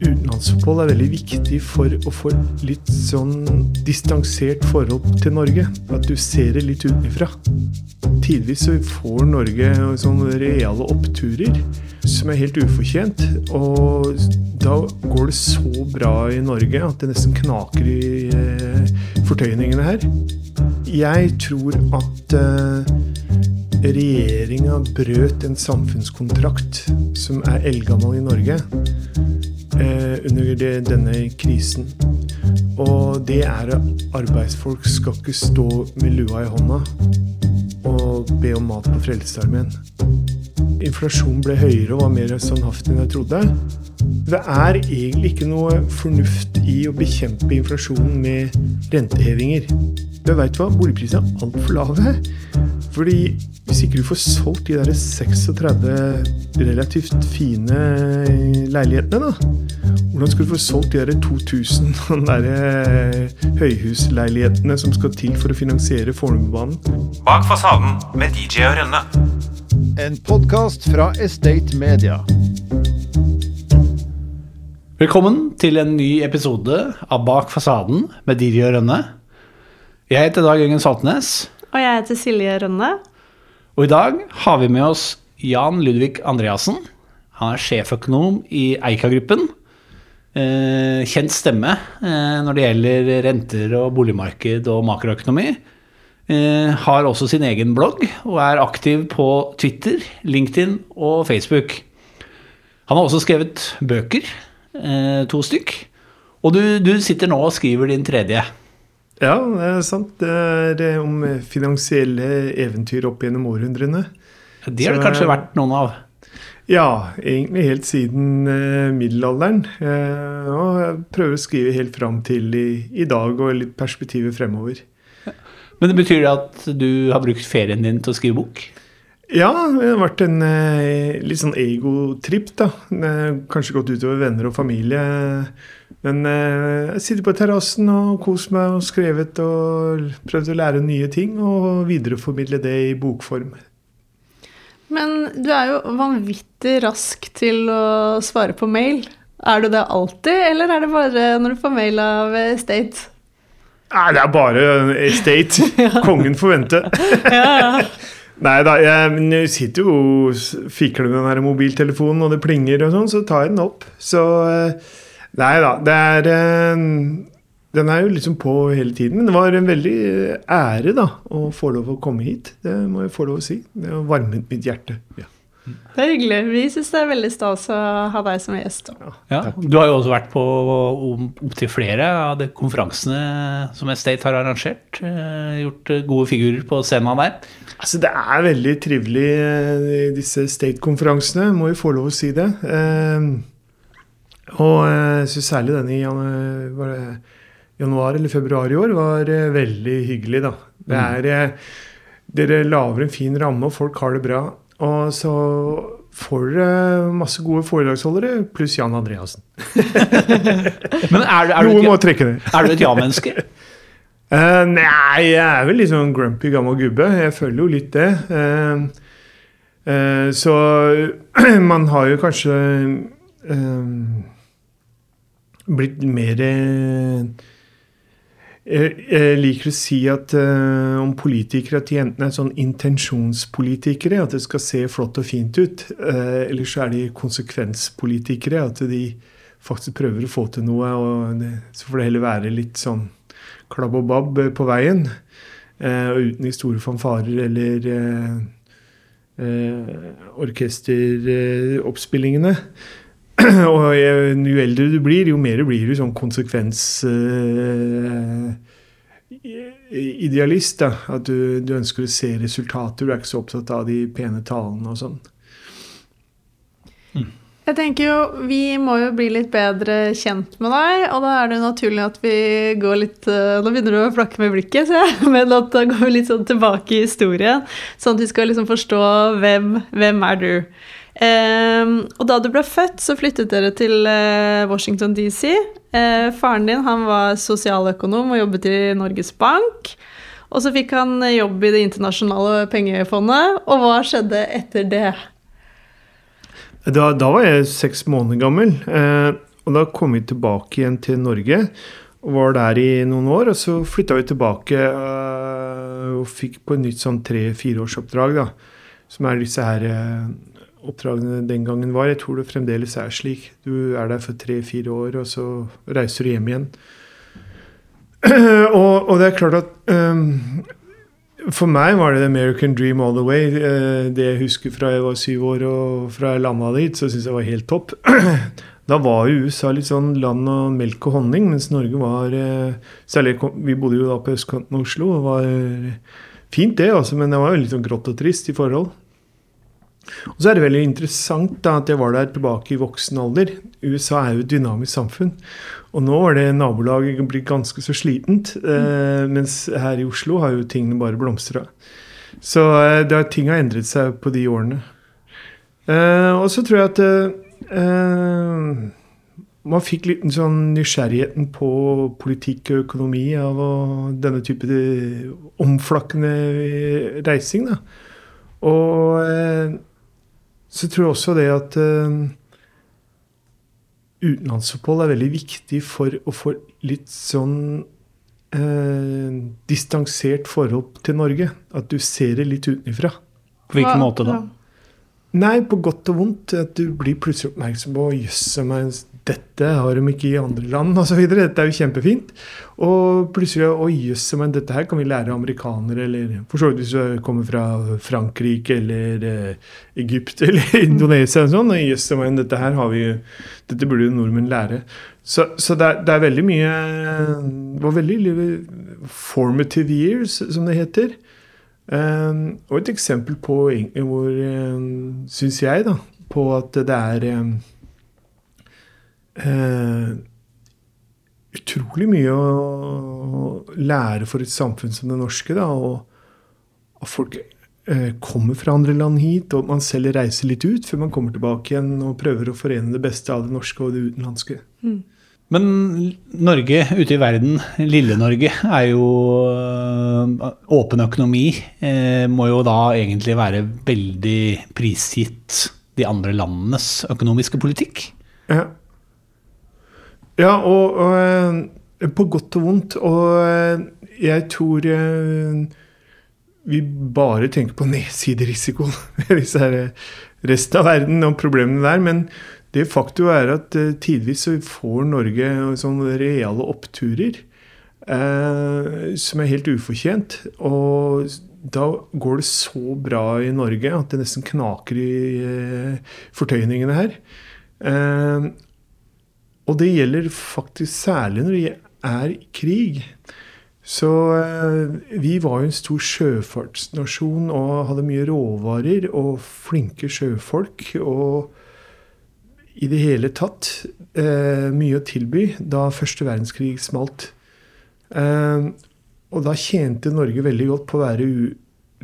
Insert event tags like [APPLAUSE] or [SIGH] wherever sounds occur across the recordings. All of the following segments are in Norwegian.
utenlandsopphold er veldig viktig for å få litt sånn distansert forhold til Norge. At du ser det litt utenfra. Tidvis så får Norge sånne reale oppturer som er helt ufortjent. Og da går det så bra i Norge at det nesten knaker i eh, fortøyningene her. Jeg tror at eh, regjeringa brøt en samfunnskontrakt som er eldgammel i Norge, under det, denne krisen. Og det er at arbeidsfolk skal ikke stå med lua i hånda og be om mat på Frelsesarmeen. Inflasjonen ble høyere og var mer standhaftig enn jeg trodde. Det er egentlig ikke noe fornuft i å bekjempe inflasjonen med rentehevinger. Du veit hva, boligprisene er altfor lave. Fordi hvis ikke du får solgt de der 36 relativt fine leilighetene, da Hvordan skal du få solgt de der 2000 [LAUGHS] der eh, høyhusleilighetene som skal til for å finansiere Fornebubanen? Bak fasaden med DJ og Rønne. En podkast fra Estate Media. Velkommen til en ny episode av Bak fasaden med Diri og Rønne. Jeg heter Dag Jørgen Saltnes, Og jeg heter Silje Rønne. og i dag har vi med oss Jan Ludvig Andreassen. Han er sjeføkonom i Eika-gruppen. Eh, kjent stemme eh, når det gjelder renter og boligmarked og makroøkonomi. Eh, har også sin egen blogg og er aktiv på Twitter, LinkedIn og Facebook. Han har også skrevet bøker, eh, to stykk. Og du, du sitter nå og skriver din tredje. Ja, det er sant. Det er eh, om finansielle eventyr opp gjennom århundrene. Det har det kanskje vært noen av. Ja, egentlig helt siden eh, middelalderen. Eh, og jeg prøver å skrive helt fram til i, i dag og litt perspektivet fremover. Men det betyr det at du har brukt ferien din til å skrive bok? Ja, det har vært en eh, litt sånn egotripp, da. Eh, Kanskje gått utover venner og familie. Men eh, jeg sitter på terrassen og koser meg og skrevet og prøvd å lære nye ting og videreformidle det i bokform. Men du er jo vanvittig rask til å svare på mail. Er du det alltid, eller er det bare når du får mail av State? Nei, det er bare estate. [LAUGHS] Kongen får vente. [LAUGHS] Nei da, jeg, men jeg sitter jo og fikler med den her mobiltelefonen, og det plinger og sånn, så tar jeg den opp. Så eh, Nei da, det er eh, Den er jo liksom på hele tiden. Men det var en veldig ære, da, å få lov å komme hit. Det må jeg få lov å si. Det har varmet mitt hjerte. Ja. Det er hyggelig. Vi syns det er veldig stas å ha deg som gjest. Ja, Du har jo også vært på opptil flere av de konferansene som Estate har arrangert. eh, Gjort eh, gode figurer på scenen der. Altså, det er veldig trivelig, eh, disse state-konferansene. Må jo få lov å si det. Og jeg syns særlig den i jan- januar eller februar i år var veldig hyggelig, da. Det er eh, Dere lager en fin ramme, og folk har det bra. Og så får dere masse gode foredragsholdere, pluss Jan Andreassen. [LAUGHS] Men er, du- er, du, må et, trekke det. er du et ja-menneske? uh, [LAUGHS] nei, jeg er vel litt sånn grumpy gammel gubbe. Jeg føler jo litt det. Uh, uh, så [CLEARS THROAT] man har jo kanskje blitt mer jeg, jeg liker å si at uh, om politikere at de enten er sånn intensjonspolitikere, at det skal se flott og fint ut, uh, eller så er de konsekvenspolitikere, at de faktisk prøver å få til noe, og det, så får det heller være litt sånn klabb og babb eh, på veien. Uh, uten de store fanfarer eller orkesteroppspillingene. [CLEARS THROAT] og eh, jo eldre du blir, jo mer blir du sånn konsekvensidealist. Uh, At du, du ønsker å se resultater, du er ikke så opptatt av de pene talene og sånn. Jeg tenker jo, Vi må jo bli litt bedre kjent med deg, og da er det jo naturlig at vi går litt eh, Nå begynner du å flakke med blikket, ser jeg, [LAUGHS] men da går vi litt sånn tilbake i historien. Sånn at vi skal liksom forstå hvem, hvem er du. Ehm, og da du ble født, så flyttet dere til eh, Washington DC. Eh, faren din han var sosialøkonom og jobbet i Norges Bank. Og så fikk han jobb i Det internasjonale pengefondet. Og hva skjedde etter det? Da, da var jeg seks måneder gammel. Eh, Og da kom vi tilbake igjen til Norge og var der i noen år. Og så flytta vi tilbake øh, og fikk på et nytt sånn tre-fireårsoppdrag, da. Som er disse her øh, oppdragene den gangen var. Jeg tror det fremdeles er slik. Du er der for tre-fire år, og så reiser du hjem igjen. [CLEARS THROAT] og, og, det er klart at um, for meg var det the American dream all the way. Uh, det jeg husker fra jeg var syv år og fra jeg landa dit, så syns jeg var helt topp. [CLEARS THROAT] da var jo USA litt sånn land og melk og honning, mens Norge var uh, Særlig Vi bodde jo da på østkanten av Oslo. og var fint, det, altså, men det var jo litt sånn grått og trist i forhold. Og så er det veldig interessant da, at jeg var der tilbake i voksen alder. USA er jo et dynamisk samfunn. Og nå var det nabolaget blitt ganske så slitent. Eh, mens her i Oslo har jo tingene bare blomstra. Så eh, ting har endret seg på de årene. Eh, og så tror jeg at eh, man fikk litt sånn nysgjerrigheten på politikk og økonomi av denne type omflakkende reising. da. Og eh, så tror jeg også det at uh, utenlandsopphold er veldig viktig for å få litt sånn uh, distansert forhold til Norge. At du ser det litt utenfra. På hvilken måte da? Nei, på godt og vondt. At du blir plutselig oppmerksom på jøss dette har de ikke i andre land osv. Dette er jo kjempefint. Og plutselig Å jøss, men dette her kan vi lære amerikanere, eller for så vidt hvis du kommer fra Frankrike eller eh, Egypt [LAUGHS] eller Indonesia og sånn. Jøss, men dette her har vi Dette burde jo nordmenn lære. Så, så det, er, det, er, veldig mye Det var veldig formative years, som det heter. Um, og et eksempel på hvor, um, syns jeg, da, på at det er um, uh, utrolig mye å lære for et samfunn som det norske. Da, og at folk eh, kommer fra andre land hit, og man selv reiser litt ut før man kommer tilbake igjen og prøver å forene det beste av det norske og det utenlandske. Mm. Men Norge ute i verden, Lille-Norge, er jo øh, åpen økonomi. Eh, må jo da egentlig være veldig prisgitt de andre landenes økonomiske politikk. Ja, ja og, og, øh, på godt og vondt. Og øh, jeg tror vi bare tenker på [LAUGHS] nedsiderisiko. resten av verden og problemene der. men det faktum er at tidvis så får Norge sånne reale oppturer eh, som er helt ufortjent. Og da går det så bra i Norge at det nesten knaker i eh, fortøyningene her. Og det gjelder faktisk særlig når det er krig. Så vi var jo en stor sjøfartsnasjon og hadde mye råvarer og flinke sjøfolk. og i det hele tatt eh, mye å tilby da første verdenskrig smalt. Eh, og da tjente Norge veldig godt på å være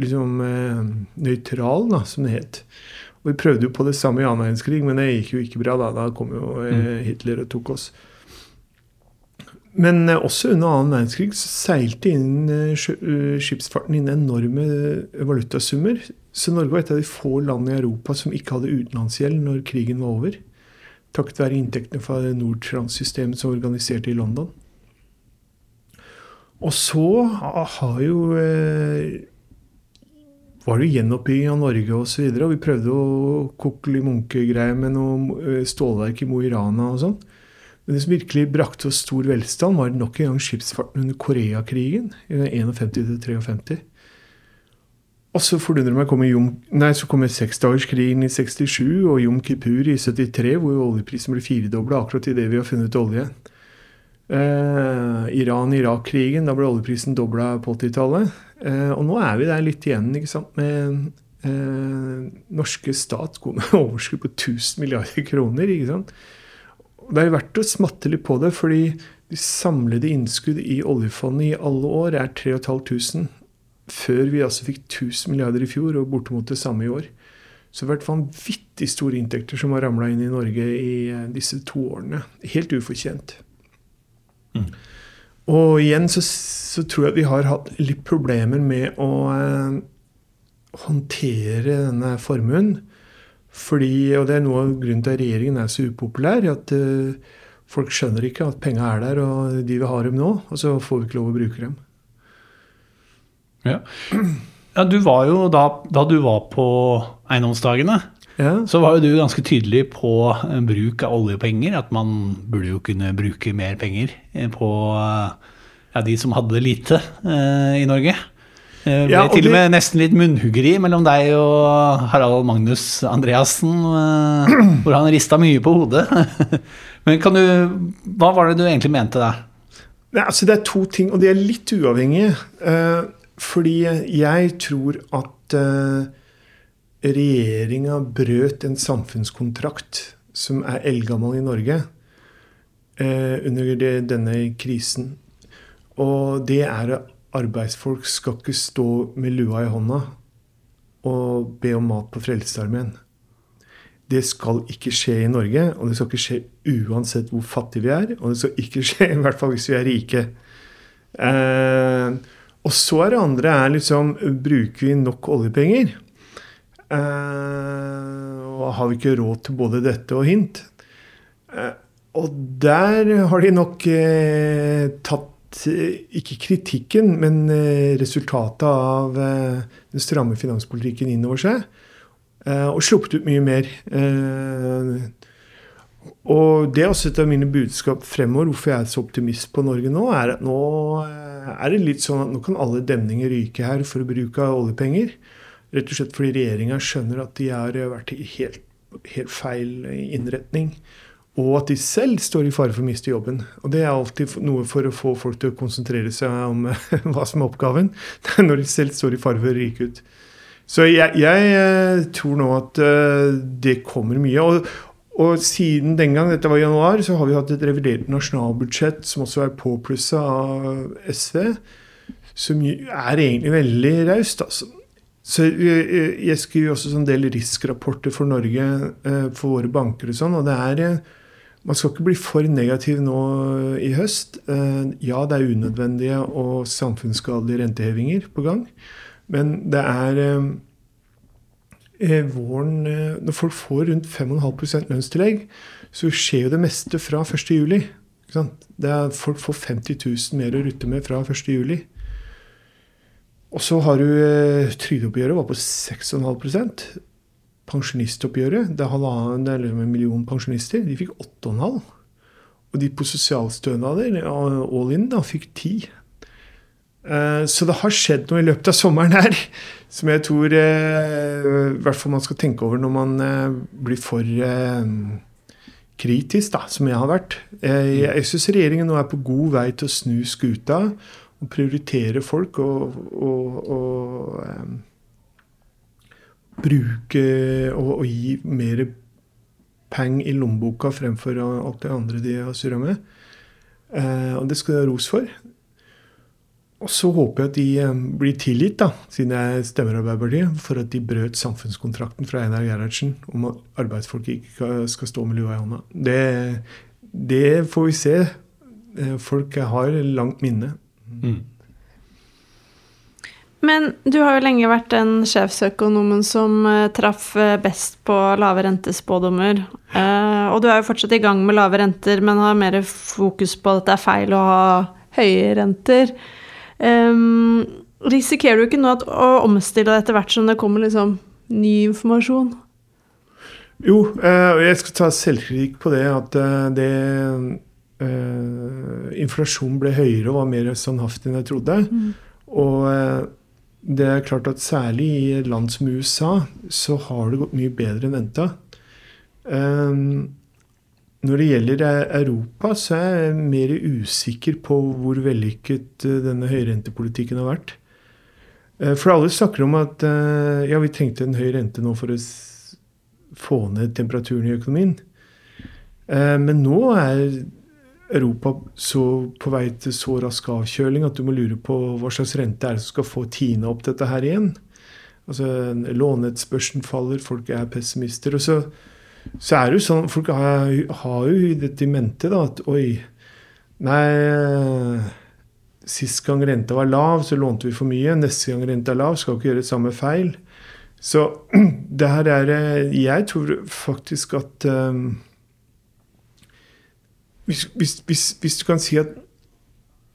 liksom, eh, nøytral, da, som det het. Og vi prøvde jo på det samme i annen verdenskrig, men det gikk jo ikke bra. Da Da kom jo eh, mm. Hitler og tok oss. Men eh, også under annen verdenskrig så seilte inn eh, skipsfarten inn enorme valutasummer. Så Norge var et av de få landene i Europa som ikke hadde utenlandsgjeld når krigen var over takket være inntektene fra Nordtrans-systemet som organiserte i London. Og så har jo var det gjenoppbygging av Norge osv. Og, så og vi prøvde å kokle munke-greier med noe eh, stålverk i Mo i Rana og sånn. Men det som virkelig brakte oss stor velstand, var nok en gang skipsfarten under Koreakrigen. i 51-53. Og så forundrer meg kommer Jom, nei, så kommer seksdagerskrigen i 67 og Jom Kippur i 73, hvor oljeprisen ble firedobla akkurat idet vi har funnet olje. Eh, Iran-Irak-krigen, da ble oljeprisen dobla på 80-tallet. Eh, og nå er vi der litt igjen, ikke sant, med eh, norske stat går med [LAUGHS] overskudd på 1000 milliarder kroner. ikke sant? Det er verdt å smatte litt på det, fordi de samlede innskudd i oljefondet i alle år er 3500 før vi altså fikk 1000 milliarder i fjor, og bortimot det samme i år. Så det har vært vanvittig store inntekter som har ramla inn i Norge i eh, disse to årene. Helt ufortjent. Og igjen så, så, tror jeg vi har hatt litt problemer med å eh, håndtere denne formuen. Fordi, og det er noe av grunnen til at regjeringen er så upopulær, at eh, folk skjønner ikke at penga er der, og de vil ha dem nå, og så får vi ikke lov å bruke dem. Ja. ja, du var jo da, da du var på eiendomsdagene, Ja, så var jo du ganske tydelig på eh, bruk av oljepenger. At man burde jo kunne bruke mer penger eh, på eh, ja, de som hadde lite eh, i Norge. Det ble Ja, og til og det- med nesten litt munnhuggeri mellom deg og Harald Magnus Andreassen, eh, hvor han rista mye på hodet. [LAUGHS] Men kan du Hva var det du egentlig mente der? Nei, altså Det er to ting, og de er litt uavhengige. Eh, fordi jeg tror at regjeringa brøt en samfunnskontrakt som er eldgammel i Norge, eh, under det, denne krisen. Og det er at arbeidsfolk skal ikke stå med lua i hånda og be om mat på Frelsesarmeen. Det skal ikke skje i Norge, og det skal ikke skje uansett hvor fattige vi er. Og det skal ikke [LAUGHS] skje i hvert fall hvis vi er rike. Eh, og så er det andre er liksom Bruker vi nok oljepenger? Eh, og har vi ikke råd til både dette og hint? Eh, og der har de nok eh, tatt ikke kritikken, men resultatet av den stramme finanspolitikken innover seg. Og sluppet ut mye mer. Og det er også et av mine budskap fremover, hvorfor jeg er så optimist på Norge nå, er at nå er det litt sånn at nå kan alle demninger ryke her for å bruke oljepenger. Rett og slett fordi regjeringa skjønner at de har vært i helt, helt feil innretning. Og at de selv står i fare for å miste jobben. Og det er alltid noe for å få folk til å konsentrere seg om [LAUGHS] hva som er oppgaven. [LAUGHS] Når de selv står i fare for å ryke ut. Så jeg, jeg eh, tror nå at eh, det kommer mye. Og, og siden den gang, dette var i januar, så har vi hatt et revidert nasjonalbudsjett som også er påplussa av SV, som er egentlig veldig raust, altså. Så jeg, jeg- jeg skriver også en del riskrapporter for Norge, eh, for våre banker og sånn, og det er eh, man skal ikke bli for negativ nå i høst. Eh, Ja, det er unødvendige og samfunnsskadelige rentehevinger på gang. Men det er eh, eh, våren eh, Når folk får rundt 5,5% lønnstillegg, så skjer jo det meste fra 1.7. Ikke sant? Det er, folk får 50 000 mer å rutte med fra 1.7. Og så har du eh, trygdeoppgjøret var på 6,5% Pensjonistoppgjøret, det er, det er liksom en million pensjonister, de fikk 8,5. Og de på sosialstønader, all in, da, fikk 10. Eh, Så det har skjedd noe i løpet av sommeren her [LAUGHS] som jeg tror eh, i hvert fall man skal tenke over når man eh, blir for eh, kritisk, da, som jeg har vært. Eh, Jeg, jeg syns regjeringen nå er på god vei til å snu skuta og prioritere folk og, og, og um, bruke og, og gi mer penger i lommeboka fremfor alt det andre de har surra med. Uh, og det skal de ha ros for. Og så håper jeg at de blir tilgitt, da, siden jeg stemmer Arbeiderpartiet, for at de brøt samfunnskontrakten fra Einar Gerhardsen om at arbeidsfolk ikke skal stå med lua i hånda. Det, det får vi se. Eh, Folk har langt minne. Men du har jo lenge vært den sjefsøkonomen som eh, traff eh, best på lave rentespådommer. Eh, og du er jo fortsatt i gang med lave renter, men har mer fokus på at det er feil å ha høye renter. Risikerer du ikke nå å omstille deg etter hvert som det kommer liksom ny informasjon? Jo, og jeg skal ta selvkritikk på det at det eh, Inflasjonen ble høyere og var mer standhaftig enn jeg trodde. Og eh, det er klart at særlig i et land som USA så har det gått mye bedre enn venta. Um, når det gjelder eh, Europa, så er jeg mer usikker på hvor vellykket eh, denne høyrentepolitikken har vært. Eh, For alle snakker om at eh, ja, vi trengte en høy rente nå for å få ned temperaturen i økonomien. Eh, Men nå er Europa så på vei til så rask avkjøling at du må lure på hva slags rente er det som skal få tine opp dette her igjen. Altså, Låneetspørselen faller, folk er pessimister. og så så er det jo sånn Folk har, har jo dette i mente, da, at oi Nei, sist gang renta var lav, så lånte vi for mye. Neste gang renta er lav, skal ikke gjøre samme feil. Så [CLEARS THROAT] det her er Jeg tror faktisk at um, hvis, hvis, hvis, hvis du kan si at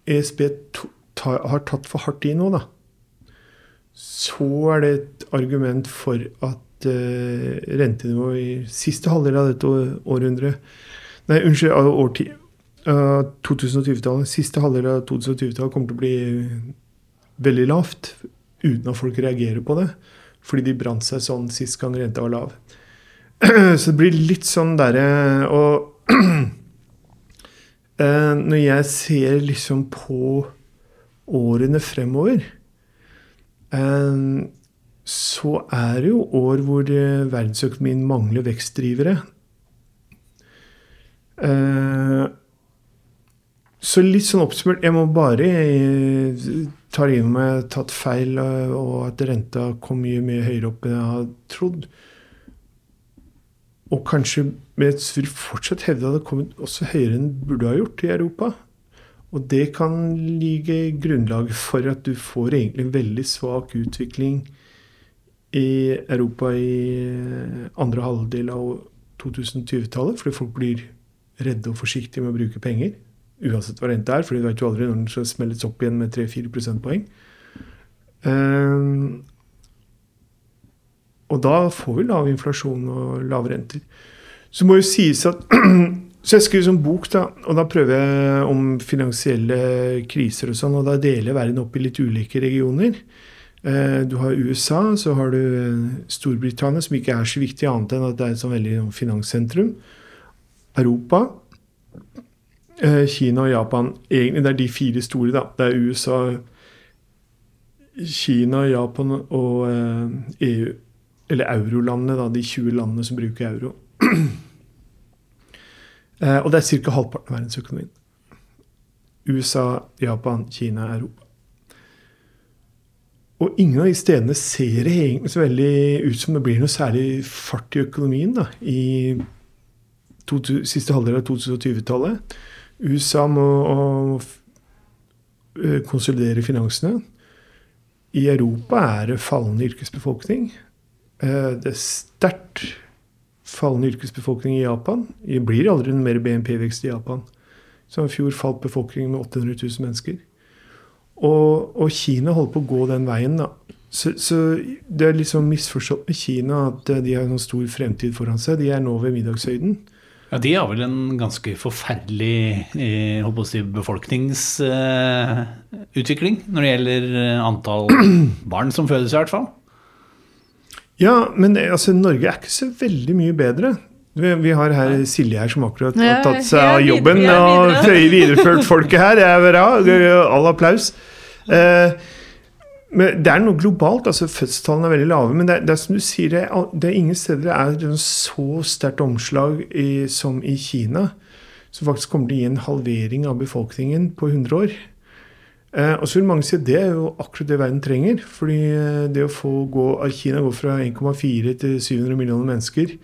ESB to, har tatt for hardt i nå, da, så er det et argument for at uh, rentenivået i siste halvdel av dette århundret Nei, unnskyld, av årti, uh, 2020-tallet. Siste halvdel av 2020-tallet kommer til å bli veldig lavt uten at folk reagerer på det. Fordi de brant seg sånn sist gang renta var lav. [CLEARS THROAT] Så det blir litt sånn derre Og eh, [CLEARS THROAT] når jeg ser liksom på årene fremover, eh, så er det jo år hvor eh, verdensøkonomien mangler vekstdrivere. Eh, så litt sånn oppsummert Jeg må bare eh, ta inn meg at jeg har tatt feil, eh, og at renta kom mye mye høyere opp enn jeg har trodd. Og kanskje med et vil fortsatt hevde det kommet også høyere enn burde ha gjort i Europa. Og det kan ligge grunnlag for at du får egentlig en veldig svak utvikling i Europa i eh, andre halvdel av 2020-tallet, fordi folk blir redde og forsiktige med å bruke penger. Uansett hva renta er, for du vet jo aldri når den skal smelles opp igjen med 3-4 prosentpoeng. Ehm, og da får vi lav inflasjon og lave renter. Så må jo sies at [CLEARS THROAT] Så jeg skriver som bok, da, og da prøver jeg om finansielle kriser og sånn, og da deler jeg verden opp i litt ulike regioner. Eh, Du har USA, så har du eh, Storbritannia, som ikke er så viktig annet enn at det er et sånn veldig sånn finanssentrum. Europa, eh, Kina og Japan. Egentlig det er de fire store, da. Det er USA, Kina, Japan og EU. Eller eurolandene, da. De 20 landene som bruker euro. [CLEARS THROAT] Eh, og det er ca. halvparten av verdensøkonomien. USA, Japan, Kina, Europa. Og ingen av de stedene ser det egentlig så veldig ut som det blir noe særlig fart i økonomien da, i to, siste halvdel av 2020-tallet. USA må eh, konsolidere finansene. I Europa er det fallende yrkesbefolkning. Eh, Det er sterkt fallende yrkesbefolkning i Japan. Det blir aldri noe mer BNP-vekst i Japan. Så i fjor falt befolkningen med 800 000 mennesker. Og, og Kina holder på å gå den veien, da. Så, så det er liksom misforstått med Kina at eh, de har noen stor fremtid foran seg. De er nå ved middagshøyden. Ja, De har vel en ganske forferdelig eh, si, befolkningsutvikling når det gjelder antall barn som fødes, i hvert fall. Ja, men altså, Norge er ikke så veldig mye bedre. Vi, vi har her Silje her som akkurat har tatt seg av jobben og videreført folket her. Det er bra. All applaus. Eh, men det er noe globalt. altså Fødselstallene er veldig lave. Men det er, det er som du sier, det er ingen steder det er så sterkt omslag i, som i Kina. Som faktisk kommer til å gi en halvering av befolkningen på 100 år. Eh, og så vil mange si at det er jo akkurat det verden trenger. fordi eh, det å få gå, Kina går fra 1,4 til 700 millioner mennesker,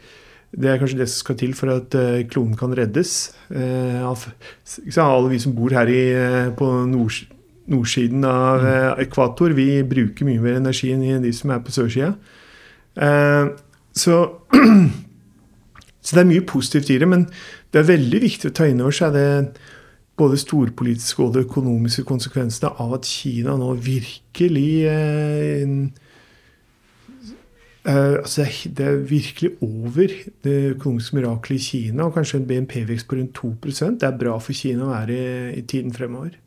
det er kanskje det som skal til for at eh, kloden kan reddes. Eh, alle vi som bor her i, eh, på nord, nordsiden av eh, ekvator, vi bruker mye mer energi enn de som er på sørsida. Eh, så, [CLEARS THROAT] så det er mye positivt i det, men det er veldig viktig å ta inn over seg det både storpolitiske og de økonomiske konsekvensene av at Kina nå virkelig eh, eh, altså det, er, virkelig over det økonomiske miraklet i Kina, og kanskje en BNP-vekst på rundt 2% Det er bra for Kina å være i, i tiden fremover.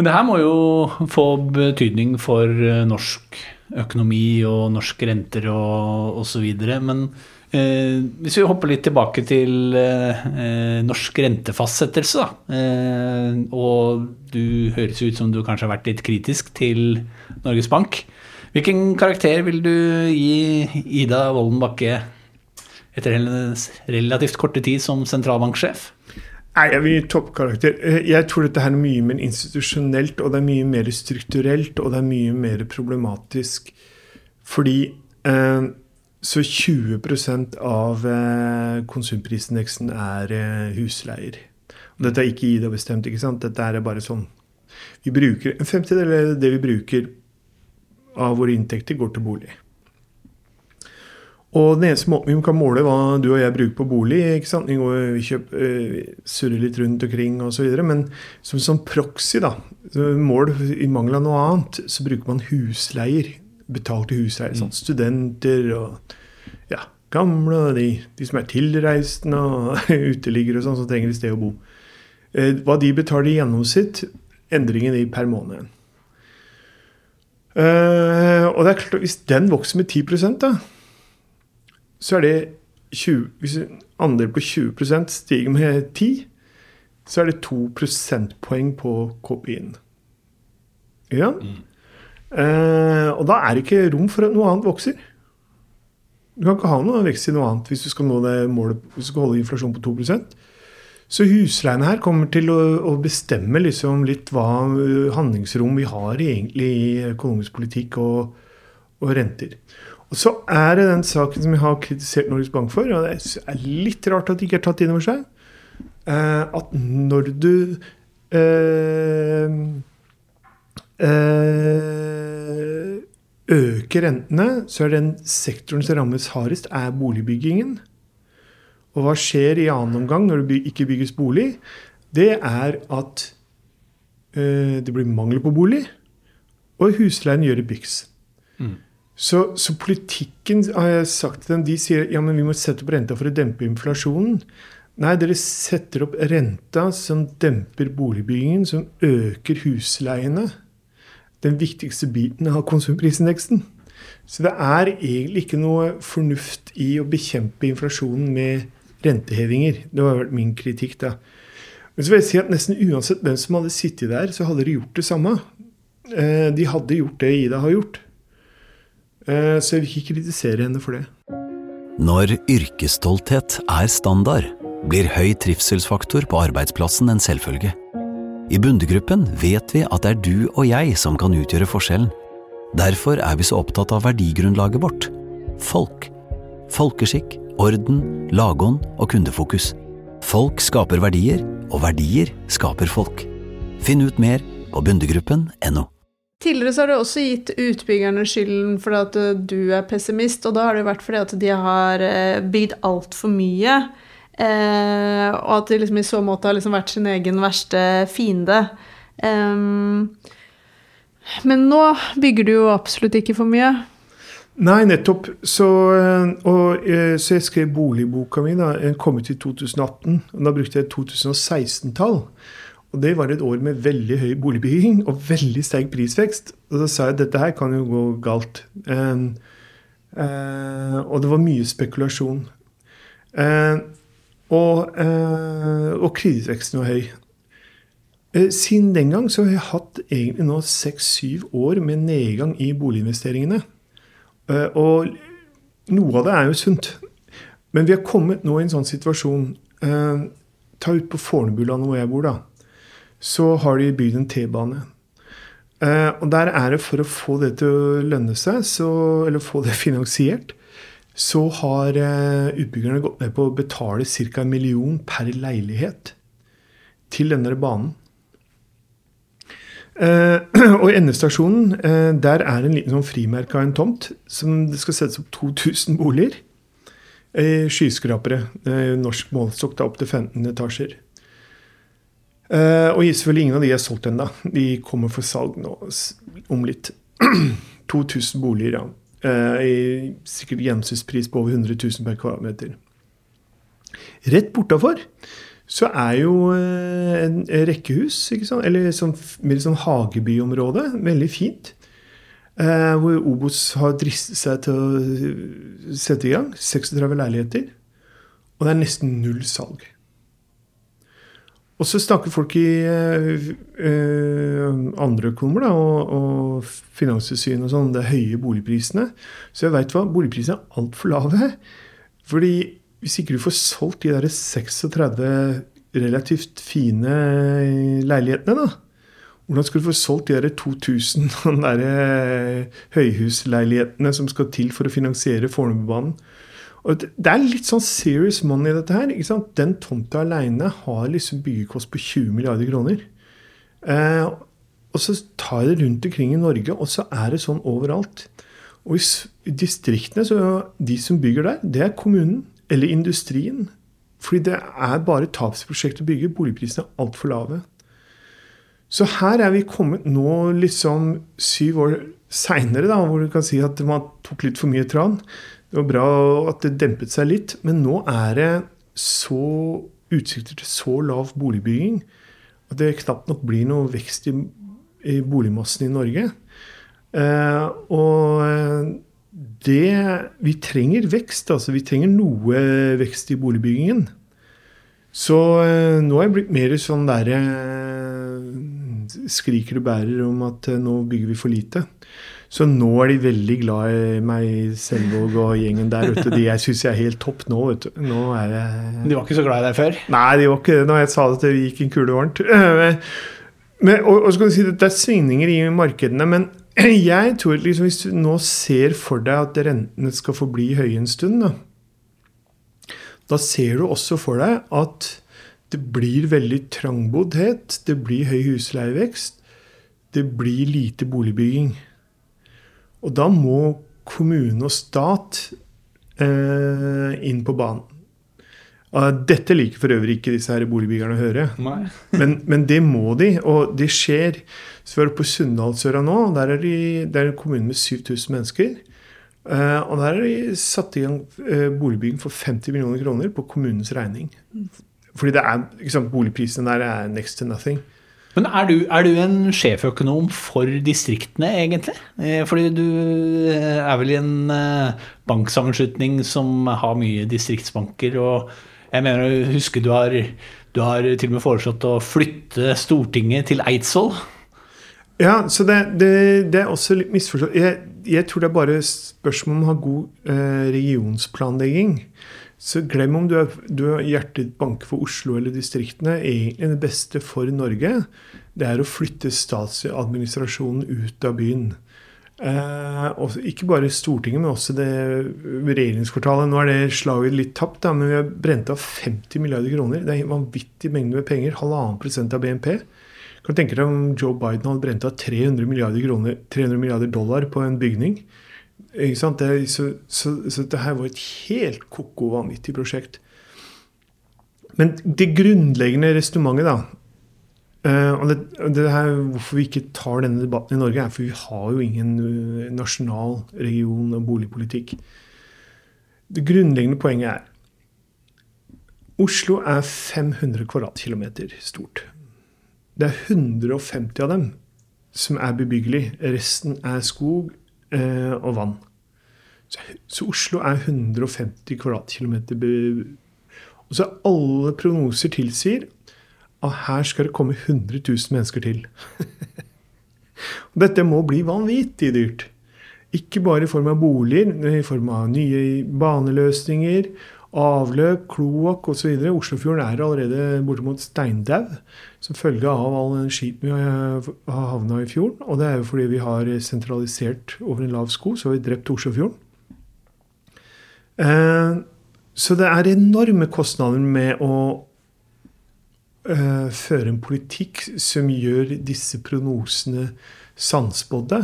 Men det her må jo få betydning for eh, norsk økonomi og norske renter og osv. Men eh, hvis vi hopper litt tilbake til eh, eh, norsk rentefastsettelse, da. Eh, og du høres ut som du kanskje har vært litt kritisk til Norges Bank. Hvilken karakter vil du gi Ida Wolden Bakke etter hennes relativt korte tid som sentralbanksjef? Nei, jeg vil gi toppkarakter. Eh, Jeg tror dette er mye mer institusjonelt, og det er mye mer strukturelt, og det er mye mer problematisk. Fordi eh, så 20% av eh, konsumprisindeksen er eh, husleier. Og dette er ikke Ida bestemt, ikke sant? Dette er bare sånn Vi bruker En femtedel av det vi bruker av våre inntekter, går til bolig. Og den eneste måten vi kan måle hva du og jeg bruker på bolig ikke sant? Vi går vi kjøper, øh, surrer litt rundt omkring osv. Men som sånn proxy, da, mål i mangel av noe annet, så bruker man husleier. Betalte husleier. Sånn studenter og ja, gamle, og de, de som er tilreisende og [LAUGHS] uteliggere og sånn, som trenger et sted å bo. Eh, hva de betaler i gjennomsnitt, endringen i per måned. Eh, og det er klart, hvis den vokser med 10 da, så er det 20, Hvis andelen på 20% stiger med 10 så er det 2 prosentpoeng på KPI-en. Ja? Eh, og da er det ikke rom for at noe annet vokser. Du kan ikke ha noe vekst i noe annet hvis du skal nå det målet, hvis du skal holde inflasjonen på 2% Så husleiene her kommer til å, å bestemme liksom litt hva uh, handlingsrom vi har egentlig i økonomisk politikk og, og renter. Og så er det den saken som vi har kritisert Norges Bank for, og det er litt rart at det ikke er tatt inn over seg, eh, at når du eh, eh, øker rentene, så er den sektoren som rammes hardest, er boligbyggingen. Og hva skjer i annen omgang når det ikke bygges bolig? Det er at eh, det blir mangel på bolig, og husleien gjør det byks. Så, så, politikken, har jeg sagt til dem, de sier ja, men vi må sette opp renta for å dempe inflasjonen. Nei, dere setter opp renta som demper boligbyggingen, som øker husleiene. Den viktigste biten av konsumprisindeksen. Så det er egentlig ikke noe fornuft i å bekjempe inflasjonen med rentehevinger. Det har vært min kritikk, da. Men så vil jeg si at nesten uansett hvem som hadde sittet der, så hadde de gjort det samme. Eh, de hadde gjort det Ida har gjort. Eh, så jeg vil ikke kritisere henne for det. Når yrkesstolthet er standard, blir høy trivselsfaktor på arbeidsplassen en selvfølge. I Bundegruppen vet vi at det er du og jeg som kan utgjøre forskjellen. Derfor er vi så opptatt av verdigrunnlaget vårt folk. Folkeskikk, orden, lagånd og kundefokus. Folk skaper verdier, og verdier skaper folk. Finn ut mer på bundegruppen.no. Tidligere så har du også gitt utbyggerne skylden for at du er pessimist, og da har det vært fordi at de har eh, bygd altfor mye. Eh, og at de liksom i så måte har liksom vært sin egen verste fiende. Eh, men nå bygger du jo absolutt ikke for mye. Nei, nettopp. Så, og, så jeg skrev boligboka mi. da, Den kom ut i 2018. og Da brukte jeg 2016-tall. Og det var et år med veldig høy boligbygging og veldig sterk prisvekst. Og da sa jeg at dette her kan jo gå galt. Um, uh, og det var mye spekulasjon. Uh, og, uh, og kredittveksten var høy. siden den gang så har jeg hatt egentlig nå seks-syv år med nedgang i boliginvesteringene. og noe av det er jo sunt. Men vi har kommet nå i en sånn situasjon Ta ut på Fornebulandet hvor jeg bor, da så har de bygd en T-bane. Eh, og der er det for å få det til å lønne seg, så, eller få det [LAUGHS] finansiert, så har eh, utbyggerne gått med på å betale ca. en million per leilighet til denne banen. Eh, [CLEARS THROAT] og i endestasjonen eh, der er en liten sånn frimerke av en tomt som det skal settes opp 2000 boliger. Skyskrapere. norsk målestokk da opp til 15 etasjer. Og selvfølgelig ingen av de er solgt ennå. De kommer for salg nå om litt. [CLEARS THROAT] 2000 boliger, ja. Uh, i sikkert gjennomsnittspris på over 100 000 per kvadratmeter. Rett bortafor så er jo uh, en rekkehus, eller sånn, mer sånn hagebyområde. Veldig fint. hvor Obos har dristet seg til å sette i gang. 36 leiligheter. Og det er nesten null salg. Og så snakker folk i eh, eh andre økonomer da, og, og Finanstilsynet og sånn, det høye boligprisene. Så jeg veit hva, boligprisene er altfor lave. Fordi hvis ikke du får solgt de der 36 relativt fine leilighetene, da hvordan skal du få solgt de der 2000 [LAUGHS] der eh, høyhusleilighetene som skal til for å finansiere Fornebubanen? Og det er litt sånn serious money, dette her. ikke sant? Den tomta aleine har liksom byggekost på 20 milliarder kroner. Eh, og så tar jeg det rundt omkring i Norge, og så er det sånn overalt. Og i, distriktene, så de som bygger der, det er kommunen eller industrien. Fordi det er bare tapsprosjekt å bygge. Boligprisene er altfor lave. Så her er vi kommet nå liksom syv år seinere, hvor du kan si at man tok litt for mye tran. Det var bra at det dempet seg litt, men nå er det så utsikter til så lav boligbygging at det knapt nok blir noe vekst i, i boligmassen i Norge. Eh, og det Vi trenger vekst, altså. Vi trenger noe vekst i boligbyggingen. Så eh, nå er jeg blitt mer sånn derre eh, Skriker og bærer om at eh, nå bygger vi for lite. Så nå er de veldig glad i meg, Selvåg og gjengen der ute. De jeg syns jeg er helt topp nå, vet du. Nå er jeg De var ikke så glad i deg før. Nei, de var ikke det når jeg sa at det gikk en kule varmt. Men, og, og skal du si at Det er svingninger i markedene, men [CLEARS THROAT] jeg tror liksom, hvis du nå ser for deg at rentene skal forbli høye en stund, da, da ser du også for deg at det blir veldig trangboddhet, det blir høy husleievekst, det blir lite boligbygging. Og da må kommune og stat eh, inn på banen. Dette liker for øvrig ikke disse her boligbyggerne å høre. [LAUGHS] Men, men det må de, og det skjer. Så vi er på Sunndalsøra nå. Der er, de, det er en kommune med 7000 mennesker. Eh, og der har de satt i gang eh, boligbygging for 50 millioner kroner på kommunens regning. Fordi det er, sant, boligprisene der er next to nothing. Men er du, er du en sjeføkonom for distriktene, egentlig? Eh, Fordi du eh, er vel i en eh, banksammenslutning som har mye distriktsbanker, og jeg mener å huske du har, du har til og med foreslått å flytte Stortinget til Eidsvoll. Ja, så det, det, det er også litt misforstått. Jeg, jeg tror det er bare spørsmål om å ha god eh, regionsplanlegging. Så glem om du er, du er hjertet banker for Oslo eller distriktene. Egentlig det beste for Norge, det er å flytte statsadministrasjonen ut av byen. Eh, også, ikke bare Stortinget, men også det regjeringskvartalet. Nå er det slaget litt tapt, da, men vi har brent av 50 milliarder kroner. Det er en vanvittig mengde med penger. Halvannen prosent av BNP. Kan du tenke deg om Joe Biden hadde brent av 300 milliarder, kroner, 300 milliarder dollar på en bygning? Det, så, så, så her var et helt ko-ko vanvittig prosjekt. Men det grunnleggende resonnementet, da eh, og det, det her, Hvorfor vi ikke tar denne debatten i Norge, er for vi har jo ingen eh, nasjonal region- og boligpolitikk. Det grunnleggende poenget er Oslo er 500 kvadratkilometer stort. Det er 150 av dem som er bebyggelig. Resten er skog eh, og vann. Så, så Oslo er 150 kvadratkilometer. Og så alle prognoser tilsier at her skal det komme 100 000 mennesker til. [LAUGHS] Og Dette må bli vanvittig dyrt. Ikke bare i form av boliger, men i form av nye baneløsninger, avløp, kloakk osv. Oslofjorden er allerede bortimot steindau som følge av all den skiten vi har havna i fjorden. Og det er jo fordi vi har sentralisert over en lav sko, så har vi drept Oslofjorden. Eh, så det er enorme kostnader med å eh, føre en politikk som gjør disse prognosene sannspådde.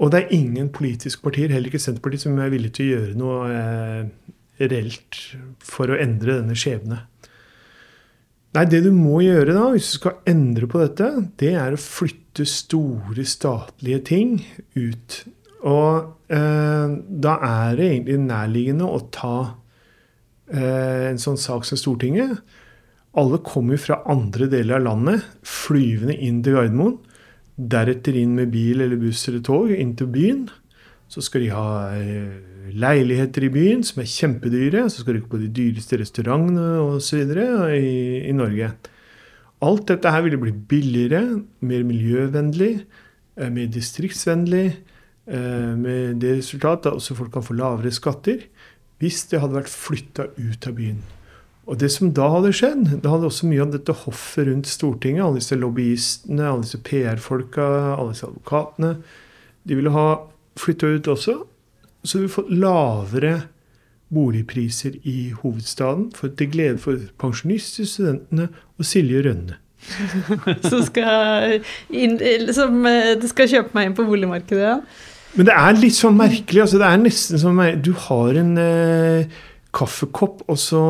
Og det er ingen politiske partier, heller ikke Senterpartiet, som er villig til å gjøre noe eh, reelt for å endre denne skjebne. Nei, det du må gjøre da, hvis du skal endre på dette, det er å flytte store statlige ting ut. Og eh, da er det egentlig nærliggende å ta eh, en sånn sak som Stortinget. Alle kommer fra andre deler av landet, flyvende inn til Gardermoen. Deretter inn med bil eller buss eller tog inn til byen. Så skal de ha eh, leiligheter i byen som er kjempedyre. Så skal de gå på de dyreste restaurantene osv. I, i Norge. Alt dette her ville bli billigere, mer miljøvennlig, eh, mer distriktsvennlig. eh, Med det resultat at også folk kan få lavere skatter hvis det hadde vært flytta ut av byen. Og det som da hadde skjedd, da hadde også mye av dette hoffet rundt Stortinget, alle disse lobbyistene, alle disse PR-folka, alle disse advokatene, de ville ha flytta ut også. Så vi får lavere boligpriser i hovedstaden, for til glede for pensjonister, studentene og Silje Rønne. [LAUGHS] Som skal, inn, som eh, skal kjøpe meg inn på boligmarkedet Ja. Men det er litt sånn merkelig. altså Det er nesten som Du har en eh, kaffekopp, og så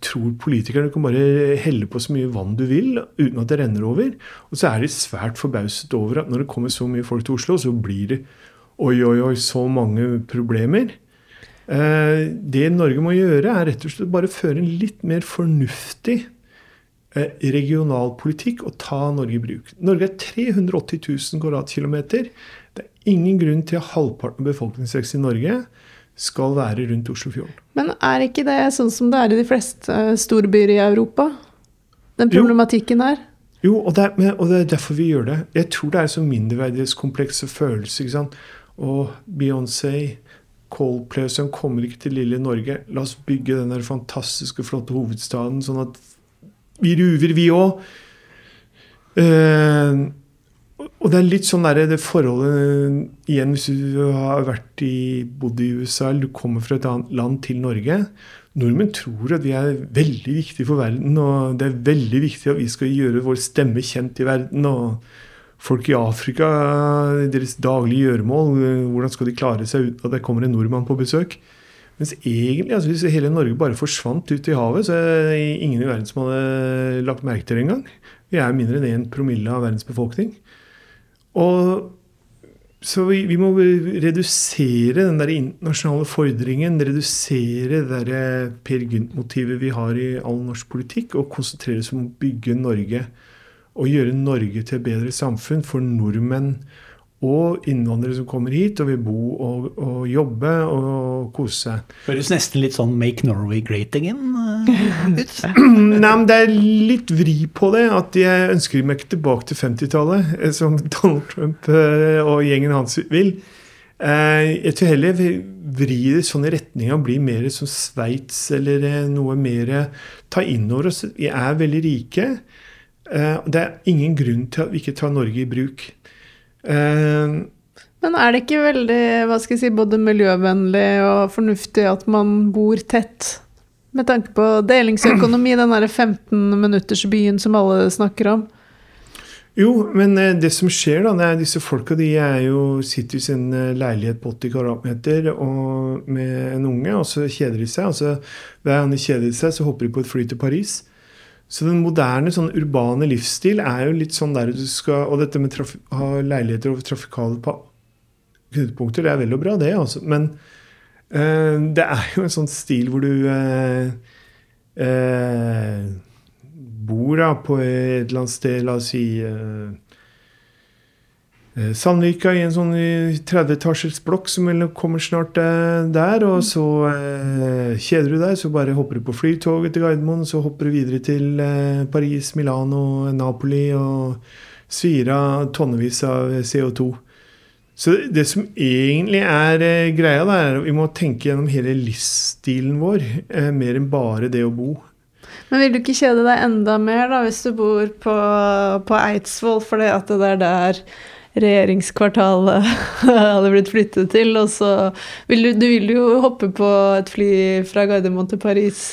tror politikerne du kan bare helle på så mye vann du vil uten at det renner over. Og så er de svært forbauset over at når det kommer så mye folk til Oslo, så blir det oi, oi, oi, så mange problemer. Eh, det Norge må gjøre, er rett og slett bare føre en litt mer fornuftig eh, regionalpolitikk og ta Norge i bruk. Norge er 380 000 kvadratkilometer. Det er ingen grunn til at halvparten av befolkningsveksten i Norge skal være rundt Oslofjorden. Men er ikke det sånn som det er i de fleste eh, storbyer i Europa? Den problematikken her? Jo, og det, er, og det er derfor vi gjør det. Jeg tror det er så mindreverdighetskomplekse følelser. ikke sant? Og Beyoncé, Coldplay sånn kommer ikke til lille Norge. La oss bygge den fantastiske, flotte hovedstaden, sånn at vi ruver, vi òg. og det er litt sånn der, det forholdet Igjen, hvis du har vært i, bodd i USA, eller du kommer fra et annet land til Norge Nordmenn tror at vi er veldig viktige for verden, og det er veldig viktig at vi skal gjøre vår stemme kjent i verden. og Folk i Afrika, deres daglige gjøremål, hvordan skal de klare seg uten at det kommer en nordmann på besøk? Mens egentlig, altså hvis hele Norge bare forsvant ut i havet, så er det ingen i verden som hadde lagt merke til det engang. Vi er mindre enn 1 promille av verdens befolkning. Og så vi, vi må redusere den der internasjonale fordringen, redusere det eh, Per Gynt-motivet vi har i all norsk politikk, og konsentrere oss om å bygge Norge. Og gjøre Norge til et bedre samfunn for nordmenn og innvandrere som kommer hit og vil bo og, og jobbe og kose seg. Høres nesten litt sånn Make Norway Great Again eh, ut. [CLEARS THROAT] Nei, men Det er litt vri på det. at Jeg ønsker meg ikke tilbake til 50-tallet, eh, som [LAUGHS] Donald Trump eh, og gjengen hans vil. Jeg tror heller vi vrir det sånn i retning av å bli mer som Sveits eller noe mer Ta inn over oss. Vi er veldig rike. Eh, Det er ingen grunn til at vi ikke tar Norge i bruk. Eh, Men er det ikke veldig hva skal jeg si, både miljøvennlig og fornuftig at man bor tett? Med tanke på delingsøkonomi, den derre 15-minuttersbyen som alle snakker om. Jo, men eh, det som skjer, da, det er disse folka de er jo, sitter i sin leilighet på 80 kvadratmeter og med en unge, og så kjeder de seg. og så Hver gang de kjeder seg, så hopper de på et fly til Paris. Så den moderne sånn urbane livsstil er jo litt sånn der du skal Og dette med traf ha leiligheter og trafikale knutepunkter, det er vel og bra, det, altså. Men øh, det er jo en sånn stil hvor du øh, øh, bor da på et eller annet sted, la oss si eh, Sandvika i en sånn eh, 30-etasjers blokk som kommer snart eh, der. Og så eh, kjeder du deg, så bare hopper du på flytoget til Gardermoen. Så hopper du videre til eh, Paris, Milano, Napoli og svir av tonnevis av CO2. Så det som egentlig er eh, greia, da, er at vi må tenke gjennom hele livsstilen vår, eh, mer enn bare det å bo. Men vil du ikke kjede deg enda mer da, hvis du bor på, på Eidsvoll, fordi at det er der regjeringskvartalet [LAUGHS] hadde blitt flyttet til, og så vil du, du vil jo hoppe på et fly fra Gardermoen til Paris.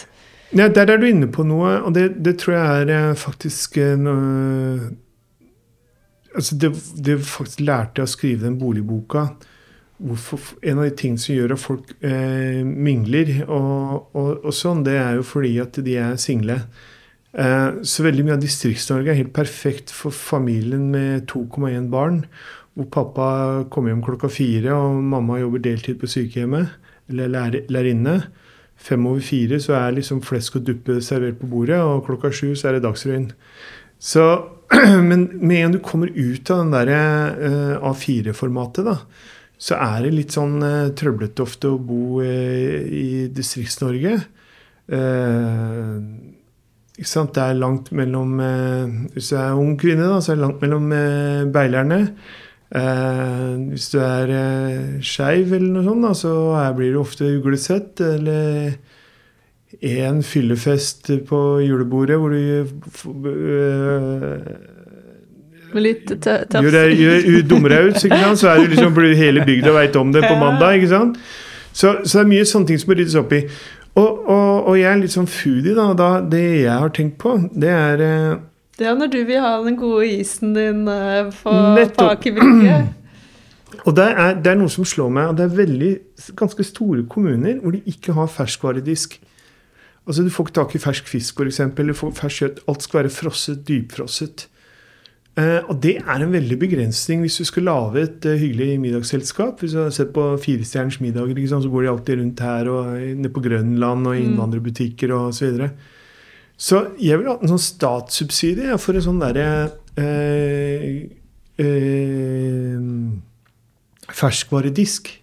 Ja, der er du inne på noe, og det, det tror jeg er eh, faktisk en, øh, altså det, det faktisk lærte jeg å skrive den boligboka. Hvorfor, en av de tingene som gjør at folk eh, mingler, og, og, og sånn, det er jo fordi at de er single. Eh, så veldig mye av Distrikts-Norge er helt perfekt for familien med 2,1 barn. Hvor pappa kommer hjem klokka fire, og mamma jobber deltid på sykehjemmet. Eller lærer- lærerinne. Fem over fire så er liksom flesk og duppe servert på bordet, og klokka sju så er det Dagsrevyen. [CLEARS THROAT] Men med en du kommer ut av den der eh, A4-formatet, da, så er det litt sånn eh, trøblete ofte å bo i Distrikts-Norge. Eh? Det er langt mellom eh, Hvis du er ung kvinne, da, så er det langt mellom eh, beilerne. Eh, hvis du er eh, skeiv eller noe sånt, da, så blir det ofte uglesett. Eller en fyllefest på julebordet hvor du Med litt tø- tøff. gjør deg gjør, dummer deg ut, ikke så er det liksom, hele bygda veit om det på [LAUGHS] mandag. ikke sant? Så, så det er mye sånne ting som må ryddes opp i. Og, og, og jeg er litt sånn foodie, da. da. Det jeg har tenkt på, det er eh, Det er når du vil ha den gode isen din eh, på. Aker [CLEARS THROAT] Og det er, det er noe som slår meg, og det er veldig ganske store kommuner hvor de ikke har ferskvaredisk. Altså Du får ikke tak i fersk fisk, f.eks. Eller fersk kjøtt. Alt skal være frosset, dypfrosset. Eh, og det er en veldig begrensning hvis du skal lage et eh, hyggelig middagsselskap. Hvis du har sett på Firestjerners middager, sant, så går de alltid rundt her og ned nede på Grønland og innvandrerbutikker og så videre. Så jeg vil ha en sånn statssubsidie for en sånn derre eh, eh, ferskvaredisk.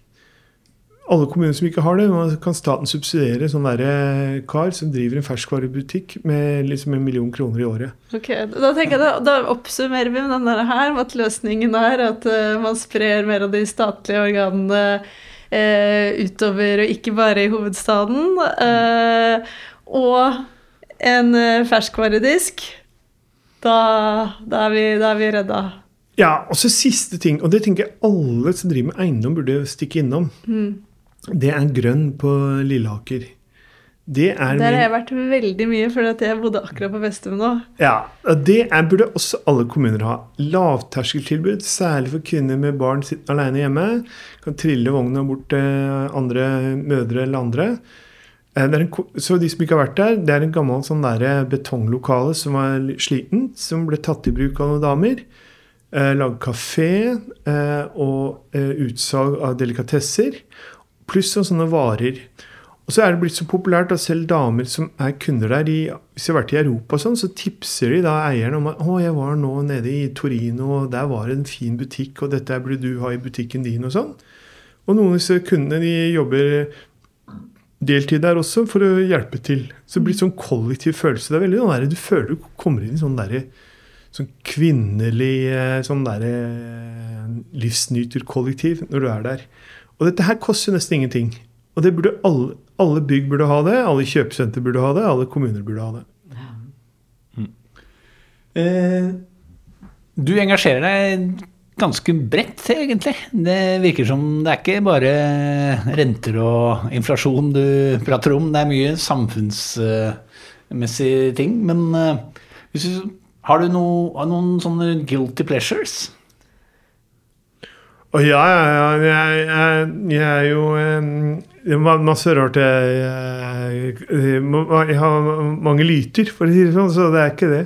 Alle kommuner som ikke har det, nå kan staten subsidiere sånn derre kar som driver en ferskvarebutikk med liksom en million kroner i året. Ok, Da tenker jeg da, da oppsummerer vi med den der her, at løsningen er at uh, man sprer mer av de statlige organene uh, utover, og ikke bare i hovedstaden. Uh, og en eh, ferskvaredisk. Da, da, er vi, da er vi redda. Ja, og så siste ting, og det tenker jeg alle som driver med eiendom, burde stikke innom. Det er grønn på Lilleaker. Det er Der har jeg vært veldig mye, for jeg bodde akkurat på Vestum nå. Ja, og det er, burde også alle kommuner ha. Lavterskeltilbud, særlig for kvinner med barn sittende alene hjemme. Kan trille vogna bort til andre mødre eller andre. Eh, Det er en, så de som ikke har vært der, det er en gammel sånn der betonglokale som var sliten, som ble tatt i bruk av noen damer. Eh, Lagd kafé eh, og eh, utsalg av delikatesser. Pluss noen sånne varer. Og så er det blitt så populært at selv damer som er kunder der, i, hvis de har vært i Europa og sånn, så tipser de da eierne om at 'Å, jeg var nå nede i Torino, og der var det en fin butikk, og dette burde du ha i butikken din', og sånn. Og noen av disse kundene de jobber deltid der også for å hjelpe til. Så det blir sånn kollektiv følelse. Det er veldig sånn der, Du føler du kommer inn i sånn derre sånn kvinnelig eh, sånn derre livsnyterkollektiv når du er der. Og dette her koster nesten ingenting. Og det burde alle, alle bygg burde ha det, alle kjøpesenter burde ha det, alle kommuner burde ha det. Eh, du engasjerer deg ganske bredt, egentlig. Det virker som det er ikke bare renter og inflasjon du prater om. Det er mye samfunnsmessige ting. Men eh, hvis du, har du noe, noen sånne guilty pleasures? Og ja, ja, ja jeg, jeg, jeg er jo Det er masse rart jeg, jeg, har mange lyter, for å si det sånn, så det er ikke det.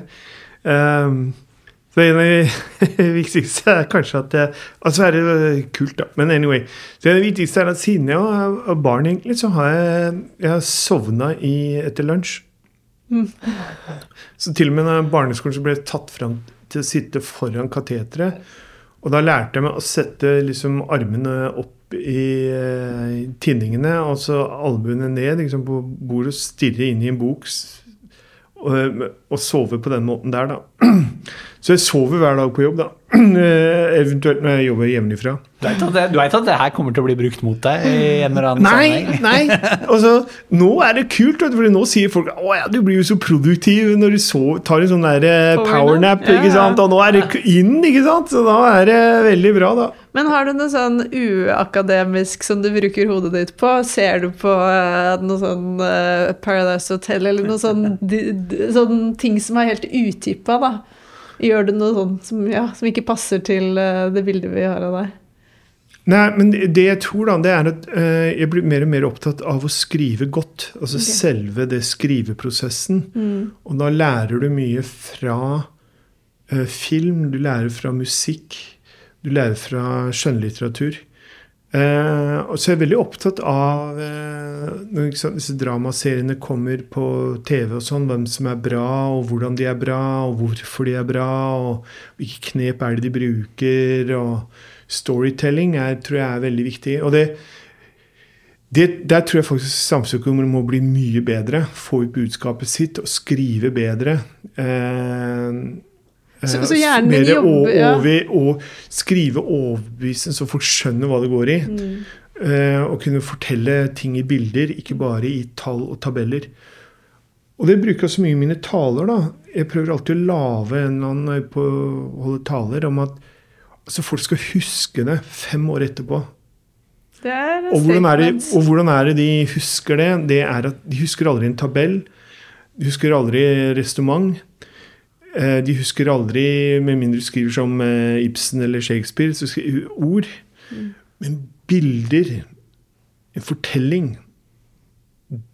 Um, [LAUGHS] så en av de viktigste er kanskje at jeg Altså er det kult, da. Men anyway. Så det viktigste er at siden jeg var barn, egentlig, så har jeg, jeg sovna i, etter lunsj. Så til og med når barneskolen så ble jeg tatt fram til å sitte foran kateteret. Og da lærte jeg meg å sette liksom armene opp i eh, tinningene, og albuene ned liksom på bordet og stirre inn i en bok. Og, og sove på den måten der, da. Så jeg sover hver dag på jobb, da. [CLEARS THROAT] Eh, Eventuelt når jeg jobber hjemmefra. Du veit at det, at her kommer til å bli brukt mot deg i en eller annen Nei, sammenheng? [LAUGHS] nei. Altså, nå er det kult, vet for nå sier folk å ja, du blir jo så produktiv når du sover, tar en sånn der eh, Powernap. Ja, ikke ja. sant? Og nå er det inn, ikke sant? Så da er det veldig bra, da. Men har du noe sånn uakademisk som du bruker hodet ditt på? Ser du på eh, noe sånn Paradise Hotel eller noe sånn, sånn ting som er helt utippa, da? Gjør du noe sånt som, ja, som ikke passer til eh, det bildet vi har av deg? Nei, men det jeg tror, da, det er at eh, jeg blir mer og mer opptatt av å skrive godt. Altså selve det skriveprosessen. Og da lærer du mye fra eh, film, du lærer fra musikk, du lærer fra skjønnlitteratur. Og så er jeg veldig opptatt av eh, når sant, disse dramaseriene kommer på TV og sånn, hvem som er bra, og hvordan de er bra, og hvorfor de er bra, og hvilke knep er det de bruker, og storytelling er, tror jeg er veldig viktig. Og det, det, der tror jeg faktisk samfunnsøkonomer må bli mye bedre. Få ut budskapet sitt og skrive bedre. Eh, Så- eh, så hjernen din jobber- ja. og skrive overbevisende så folk skjønner hva det går i. Mm. Eh, og kunne fortelle ting i bilder, ikke bare i tall og tabeller. Og det bruker jeg så mye i mine taler. da. Jeg prøver alltid å lage en eller annen på å holde taler om at altså, folk skal huske det fem år etterpå. Det er Og hvordan, er det, og hvordan er det de husker det? Det er at De husker aldri en tabell. De husker aldri restaurant. Eh, De husker aldri, med mindre du skriver som eh, Ibsen eller Shakespeare, så skriver ord. Men bilder, en fortelling,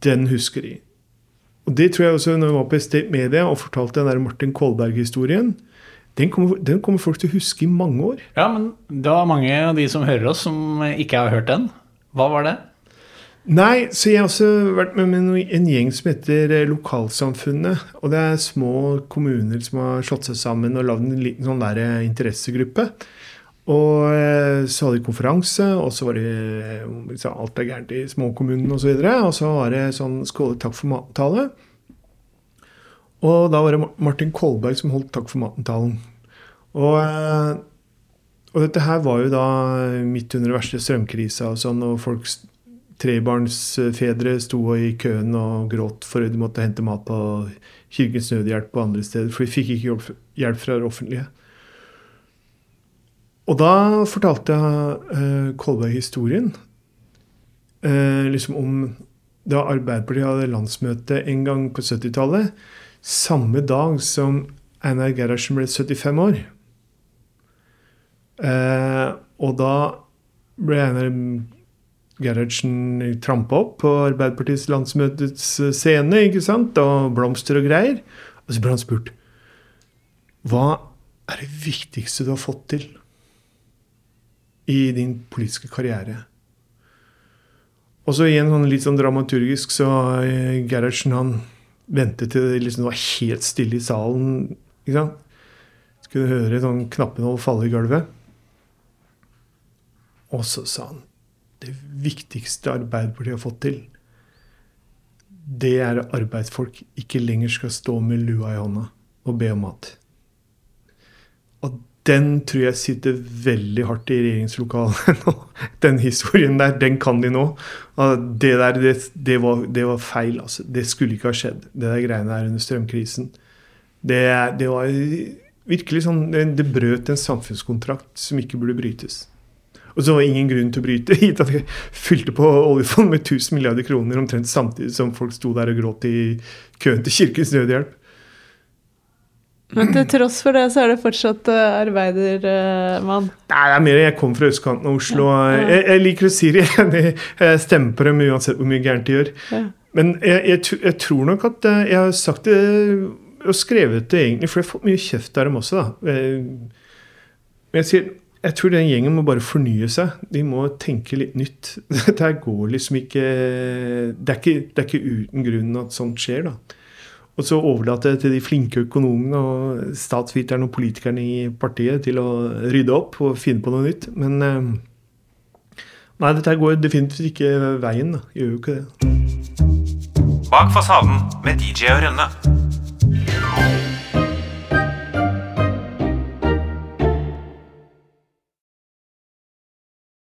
den husker de. Og det tror jeg også når jeg var på Estate Media og fortalte den der Martin Kolberg-historien. Den kommer, den kommer folk til å huske i mange år. Ja, men det var mange av de som hører oss, som ikke har hørt den. Hva var det? Nei, så jeg har også vært med med en gjeng som heter eh, Lokalsamfunnet. Og det er små kommuner som har slått seg sammen og lagd en liten sånn der eh, interessegruppe. Og eh, så hadde de konferanse, og så var det liksom, alt er gærent i småkommunen osv. Og, så og så var det sånn skåle takk for maten-tale. Og da var det Martin Kolberg som holdt takk for maten-talen. Og, og dette her var jo da midt under den verste strømkrisa og sånn, og folk trebarnsfedre sto i køen og gråt for at de måtte hente mat på Kirkens Nødhjelp og andre steder, for de fikk ikke hjelp, fra det offentlige. Og da fortalte jeg Kolberg historien eh, liksom om da Arbeiderpartiet hadde landsmøte en gang på 70-tallet, samme dag som Einar Gerhardsen ble 75 år. Eh, og da ble Einar Gerhardsen trampa opp på Arbeiderpartiets landsmøtets scene, ikke sant? Og blomster og greier. Og så ble han spurt Hva er det viktigste du har fått til i din politiske karriere? Og så igjen sånn litt sånn dramaturgisk, så eh, Gerhardsen han ventet til det liksom var helt stille i salen. ikke sant? Skulle høre sånn knappenål falle i gulvet. Og så sa han det viktigste Arbeiderpartiet har fått til, det er at arbeidsfolk ikke lenger skal stå med lua i hånda og be om mat. Og den tror jeg sitter veldig hardt i regjeringslokalet [LAUGHS] nå. Den historien der, den kan de nå. Det der, det, det, var, det var feil, altså. Det skulle ikke ha skjedd, det der greiene der under strømkrisen. Det, det var virkelig sånn det brøt en samfunnskontrakt som ikke burde brytes. Og så var det ingen grunn til å bryte, [LAUGHS] gitt at jeg fylte på oljefondet med 1000 milliarder kroner omtrent samtidig som folk sto der og gråt i køen til Kirkens Nødhjelp. Men til tross for det, så er det fortsatt uh, arbeidermann. Nei, det er mer jeg kom fra østkanten av Oslo. Ja. Jeg, jeg liker å si det. [LAUGHS] Jeg, jeg stemmer på dem uansett hvor mye gærent de gjør. Ja. Men jeg, jeg, jeg tror nok at eh, jeg har sagt det og skrevet det egentlig, for jeg har fått mye kjeft av dem også. da. Eh, Men jeg sier jeg tror den gjengen må bare fornye seg. De må tenke litt nytt. [LAUGHS] Dette går liksom ikke det er ikke, det er ikke uten grunn at sånt skjer, da. Og så overlate til de flinke økonomene og statsviterne og politikerne i partiet til å rydde opp og finne på noe nytt. Men eh, nei, dette går definitivt ikke veien. da. Gjør jo ikke det. Bak fasaden med DJ og Rønne.